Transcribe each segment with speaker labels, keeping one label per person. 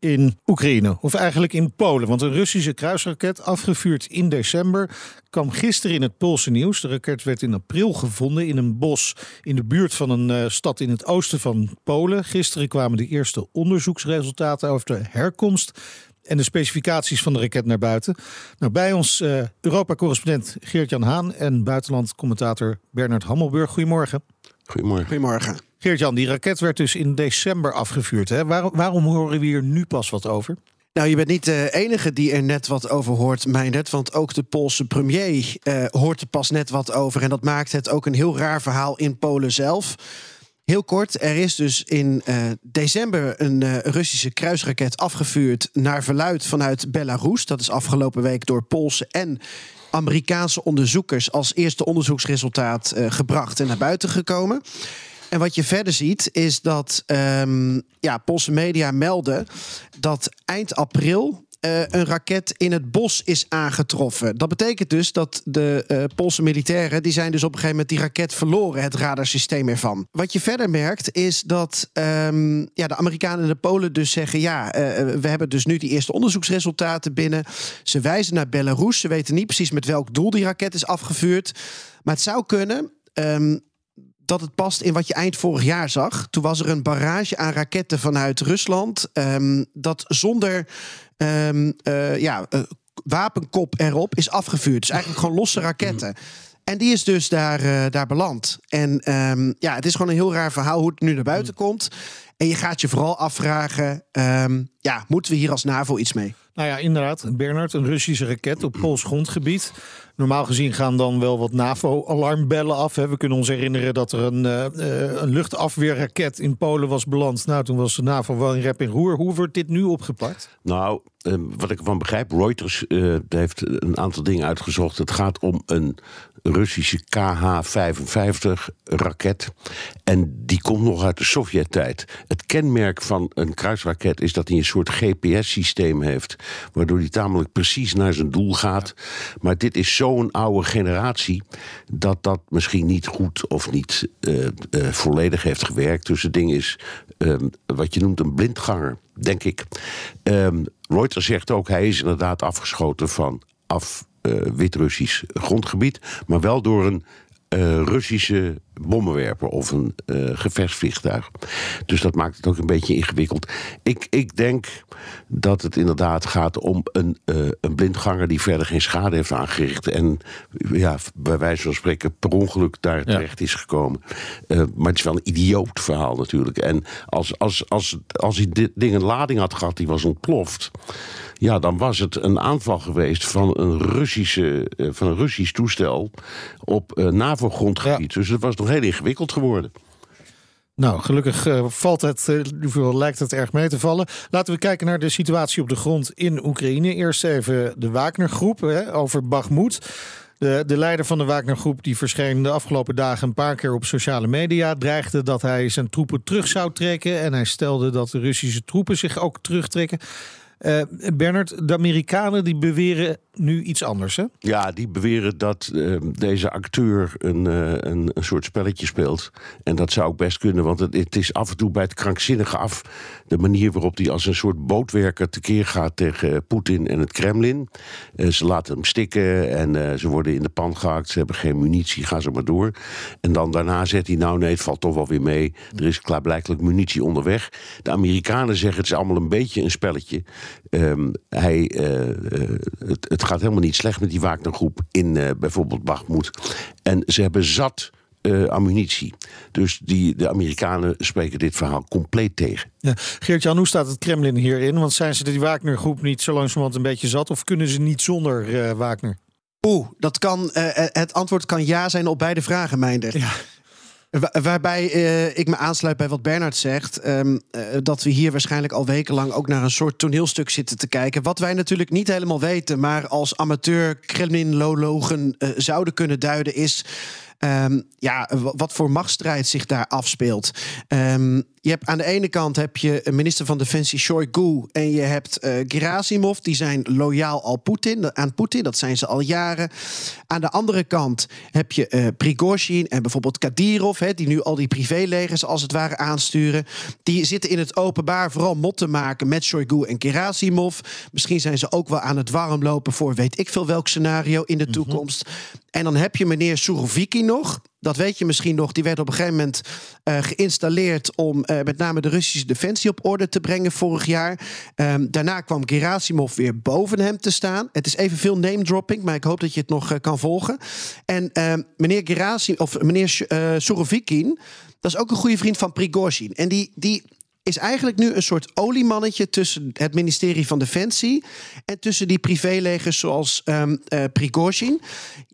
Speaker 1: in Oekraïne, of eigenlijk in Polen. Want een Russische kruisraket, afgevuurd in december, kwam gisteren in het Poolse nieuws. De raket werd in april gevonden in een bos in de buurt van een uh, stad in het oosten van Polen. Gisteren kwamen de eerste onderzoeksresultaten over de herkomst en de specificaties van de raket naar buiten. Nou, bij ons uh, Europa-correspondent Geert-Jan Haan en buitenlandcommentator Bernard Hammelburg. Goedemorgen.
Speaker 2: Goedemorgen.
Speaker 3: Goedemorgen.
Speaker 1: Geert-Jan, die raket werd dus in december afgevuurd. Hè? Waarom, waarom horen we hier nu pas wat over?
Speaker 3: Nou, je bent niet de enige die er net wat over hoort, Meindert. Want ook de Poolse premier uh, hoort er pas net wat over. En dat maakt het ook een heel raar verhaal in Polen zelf. Heel kort, er is dus in uh, december een uh, Russische kruisraket afgevuurd naar verluid vanuit Belarus. Dat is afgelopen week door Poolse en Amerikaanse onderzoekers als eerste onderzoeksresultaat uh, gebracht en naar buiten gekomen. En wat je verder ziet is dat um, ja, Poolse media melden dat eind april uh, een raket in het bos is aangetroffen. Dat betekent dus dat de uh, Poolse militairen... die zijn dus op een gegeven moment die raket verloren... het radarsysteem ervan. Wat je verder merkt is dat um, ja, de Amerikanen en de Polen dus zeggen... ja, uh, we hebben dus nu die eerste onderzoeksresultaten binnen. Ze wijzen naar Belarus. Ze weten niet precies met welk doel die raket is afgevuurd. Maar het zou kunnen... Um, dat het past in wat je eind vorig jaar zag. Toen was er een barrage aan raketten vanuit Rusland. Um, dat zonder um, uh, ja, uh, wapenkop erop is afgevuurd. Dus eigenlijk gewoon losse raketten. En die is dus daar, uh, daar beland. En um, ja, het is gewoon een heel raar verhaal hoe het nu naar buiten komt. En je gaat je vooral afvragen: um, ja, moeten we hier als NAVO iets mee?
Speaker 1: Nou ja, inderdaad. Bernard, een Russische raket op Pools grondgebied. Normaal gezien gaan dan wel wat NAVO-alarmbellen af. We kunnen ons herinneren dat er een, uh, een luchtafweerraket in Polen was beland. Nou, toen was de NAVO wel in rep en roer. Hoe wordt dit nu opgepakt?
Speaker 2: Nou, uh, wat ik ervan begrijp, Reuters heeft een aantal dingen uitgezocht. Het gaat om een Russische KH-55-raket. En die komt nog uit de Sovjet-tijd. Het kenmerk van een kruisraket is dat hij een soort GPS-systeem heeft. Waardoor hij tamelijk precies naar zijn doel gaat. Maar dit is zo'n oude generatie. dat dat misschien niet goed of niet uh, uh, volledig heeft gewerkt. Dus het ding is um, wat je noemt een blindganger, denk ik. Um, Reuters zegt ook, hij is inderdaad afgeschoten van af Wit-Russisch grondgebied, maar wel door een uh, Russische bommenwerper of een uh, gevechtsvliegtuig. Dus dat maakt het ook een beetje ingewikkeld. Ik, ik denk dat het inderdaad gaat om een, uh, een blindganger die verder geen schade heeft aangericht. En ja, bij wijze van spreken per ongeluk daar terecht ja. is gekomen. maar het is wel een idioot verhaal natuurlijk. En als, als, als, als hij dit ding een lading had gehad die was ontploft. Ja, dan was het een aanval geweest van een, Russische, van een Russisch toestel op uh, NAVO-grondgebied. Ja. Dus het was nog heel ingewikkeld geworden.
Speaker 1: Nou, gelukkig uh, valt het, uh, lijkt het erg mee te vallen. Laten we kijken naar de situatie op de grond in Oekraïne. Eerst even de Wagner-groep hè, over Bakhmut. De, de, leider van de Wagner-groep die verscheen de afgelopen dagen een paar keer op sociale media. Dreigde dat hij zijn troepen terug zou trekken. En hij stelde dat de Russische troepen zich ook terugtrekken. Uh, Bernard, de Amerikanen die beweren nu iets anders, hè?
Speaker 2: Ja, die beweren dat uh, deze acteur een, uh, een, een, soort spelletje speelt. En dat zou ook best kunnen, want het, het, is af en toe bij het krankzinnige af... de manier waarop hij als een soort bootwerker tekeer gaat tegen Poetin en het Kremlin. ze laten hem stikken en ze worden in de pan gehakt. Ze hebben geen munitie, gaan ze maar door. En dan daarna zegt hij, nou nee, het valt toch wel weer mee. Er is klaarblijkelijk munitie onderweg. De Amerikanen zeggen, het is allemaal een beetje een spelletje... Um, hij, uh, uh, het, het, gaat helemaal niet slecht met die Wagnergroep in uh, bijvoorbeeld Bakhmut. En ze hebben zat ammunitie. Dus die, de Amerikanen spreken dit verhaal compleet tegen.
Speaker 1: Ja. Geert-Jan, hoe staat het Kremlin hierin? Want zijn ze die Wagnergroep niet zo langzamerhand een beetje zat? Of kunnen ze niet zonder Wagner?
Speaker 3: Oeh, dat kan, uh, het antwoord kan ja zijn op beide vragen, Meinder. Ja. Waarbij uh, ik me aansluit bij wat Bernard zegt. Um, uh, dat we hier waarschijnlijk al wekenlang ook naar een soort toneelstuk zitten te kijken. Wat wij natuurlijk niet helemaal weten, maar als amateur kremlinologen uh, zouden kunnen duiden, is um, ja, wat voor machtsstrijd zich daar afspeelt. Um, je hebt aan de ene kant heb je minister van Defensie Shoigu en je hebt uh, Gerasimov. Die zijn loyaal al Putin, aan Poetin. Dat zijn ze al jaren. Aan de andere kant heb je uh, Prigozhin en bijvoorbeeld Kadirov, hè, die nu al die privélegers als het ware aansturen. Die zitten in het openbaar vooral mot te maken met Shoigu en Gerasimov. Misschien zijn ze ook wel aan het warmlopen voor weet ik veel welk scenario in de mhm. toekomst. En dan heb je meneer Suroviki nog dat weet je misschien nog, die werd op een gegeven moment uh, geïnstalleerd om uh, met name de Russische defensie op orde te brengen vorig jaar. Um, daarna kwam Gerasimov weer boven hem te staan. Het is even veel name dropping, maar ik hoop dat je het nog uh, kan volgen. En ehm, meneer Gerasimov, of meneer Surovikin, dat is ook een goede vriend van Prigozhin. En die, die is eigenlijk nu een soort oliemannetje tussen het ministerie van Defensie en tussen die privélegers zoals um, Prigozhin.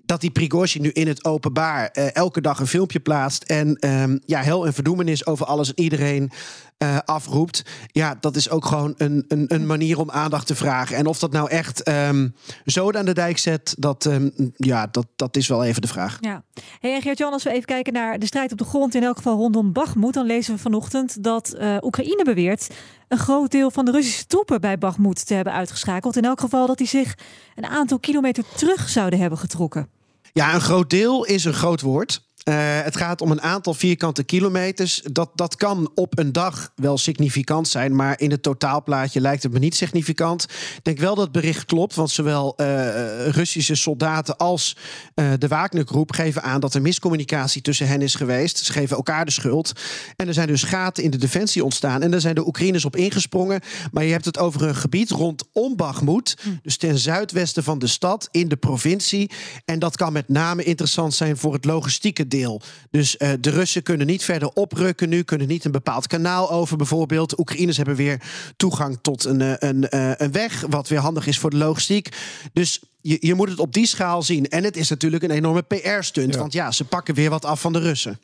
Speaker 3: Dat die Prigozhin nu in het openbaar uh, elke dag een filmpje plaatst en um, ja, hel en verdoemenis over alles en iedereen uh, afroept. Ja, dat is ook gewoon een, een, een, manier om aandacht te vragen. En of dat nou echt um, zo aan de dijk zet, dat, um, ja, dat, dat is wel even de vraag.
Speaker 4: Ja. Hey, Geert-Jan, als we even kijken naar de strijd op de grond, in elk geval rondom Bagmoed, dan lezen we vanochtend dat uh, Oekraïne beweert een groot deel van de Russische troepen bij Bagmoed te hebben uitgeschakeld. In elk geval dat die zich een aantal kilometer terug zouden hebben getrokken.
Speaker 3: Ja, een groot deel is een groot woord. Uh, het gaat om een aantal vierkante kilometers. Dat, dat kan op een dag wel significant zijn, maar in het totaalplaatje lijkt het me niet significant. Ik denk wel dat het bericht klopt, want zowel uh, Russische soldaten als uh, de Wagnergroep geven aan dat er miscommunicatie tussen hen is geweest. Ze geven elkaar de schuld. En er zijn dus gaten in de defensie ontstaan. En daar zijn de Oekraïners op ingesprongen. Maar je hebt het over een gebied rondom Bakhmut, hm. dus ten zuidwesten van de stad, in de provincie. En dat kan met name interessant zijn voor het logistieke deel dus uh, de Russen kunnen niet verder oprukken nu, kunnen niet een bepaald kanaal over bijvoorbeeld. Oekraïners hebben weer toegang tot een, eh, een, een, eh, een weg, wat weer handig is voor de logistiek. Dus je, je moet het op die schaal zien. En het is natuurlijk een enorme PR-stunt, want ja, ze pakken weer wat af van de Russen.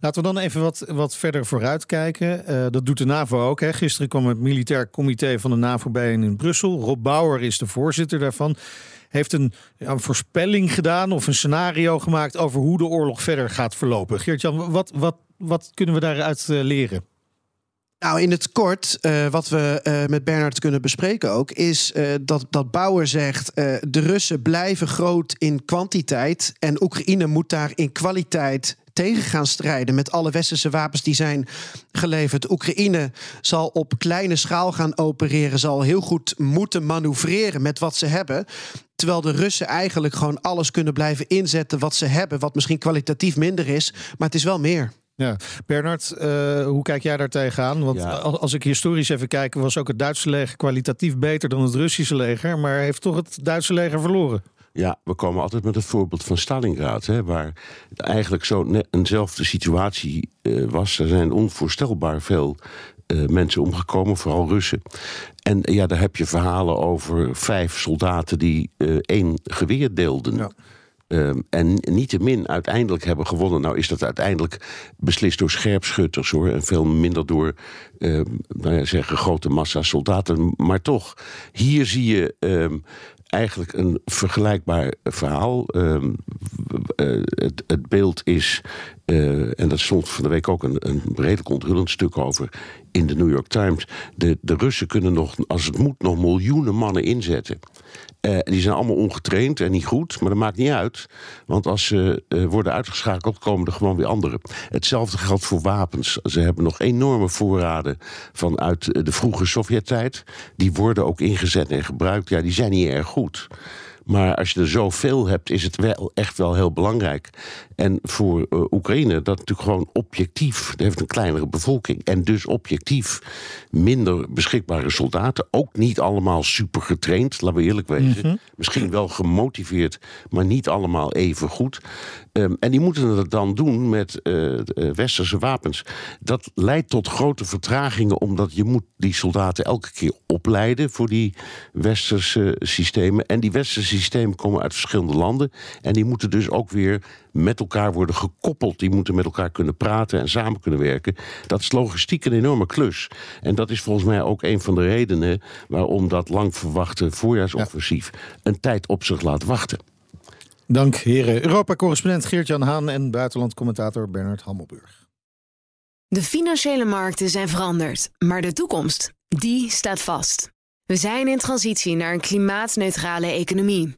Speaker 1: Laten we dan even wat, wat verder vooruit kijken. Uh, dat doet de NAVO ook. Hè. Gisteren kwam het militair comité van de NAVO bij in Brussel. Rob Bauer is de voorzitter daarvan heeft een, voorspelling gedaan of een scenario gemaakt over hoe de oorlog verder gaat verlopen. Geert-Jan, wat, wat, wat kunnen we daaruit uh, leren?
Speaker 3: Nou, in het kort, uh, wat we uh, met Bernard kunnen bespreken ook, is dat, dat Bauer zegt: de Russen blijven groot in kwantiteit en Oekraïne moet daar in kwaliteit tegen gaan strijden met alle westerse wapens die zijn geleverd. Oekraïne zal op kleine schaal gaan opereren, zal heel goed moeten manoeuvreren met wat ze hebben. Terwijl de Russen eigenlijk gewoon alles kunnen blijven inzetten wat ze hebben, wat misschien kwalitatief minder is, maar het is wel meer.
Speaker 1: Ja, Bernard, uh, hoe kijk jij daar tegenaan? Want als ik historisch even kijk, was ook het Duitse leger kwalitatief beter dan het Russische leger, maar heeft toch het Duitse leger verloren?
Speaker 2: Ja, we komen altijd met het voorbeeld van Stalingrad, hè, waar eigenlijk zo eenzelfde situatie uh, was. Er zijn onvoorstelbaar veel uh, mensen omgekomen, vooral Russen. En ja, daar heb je verhalen over vijf soldaten die uh, één geweer deelden. Ja. Um, en niettemin uiteindelijk hebben gewonnen. Nou is dat uiteindelijk beslist door scherpschutters hoor. En veel minder door uh, nou ja, zeggen, grote massa soldaten. Maar toch, hier zie je um, eigenlijk een vergelijkbaar verhaal. Uh, het, het, beeld is, uh, en dat stond van de week ook een, een redelijk onthullend stuk over in de New York Times. De, de Russen kunnen nog, als het moet, nog miljoenen mannen inzetten. Uh, die zijn allemaal ongetraind en niet goed, maar dat maakt niet uit. Want als ze uh, worden uitgeschakeld, komen er gewoon weer anderen. Hetzelfde geldt voor wapens. Ze hebben nog enorme voorraden vanuit de vroege Sovjet-tijd. Die worden ook ingezet en gebruikt. Ja, die zijn niet erg goed. Maar als je er zoveel hebt, is het wel echt wel heel belangrijk. En voor uh, Oekraïne, dat natuurlijk gewoon objectief, dat heeft een kleinere bevolking. En dus objectief minder beschikbare soldaten. Ook niet allemaal super getraind, laten we eerlijk wezen. Mhm. Misschien wel gemotiveerd, maar niet allemaal even goed. Um, en die moeten het dan doen met uh, westerse wapens. Dat leidt tot grote vertragingen, omdat je moet die soldaten elke keer opleiden voor die westerse systemen. En die westerse systemen komen uit verschillende landen. En die moeten dus ook weer met elkaar worden gekoppeld. Die moeten met elkaar kunnen praten en samen kunnen werken. Dat is logistiek een enorme klus. En dat is volgens mij ook een van de redenen waarom dat lang verwachte voorjaarsoffensief een tijd op zich laat wachten.
Speaker 1: Dank heren. Europa-correspondent Geert-Jan Haan en buitenlandcommentator Bernard Hammelburg.
Speaker 5: De financiële markten zijn veranderd, maar de toekomst, die staat vast. We zijn in transitie naar een klimaatneutrale economie.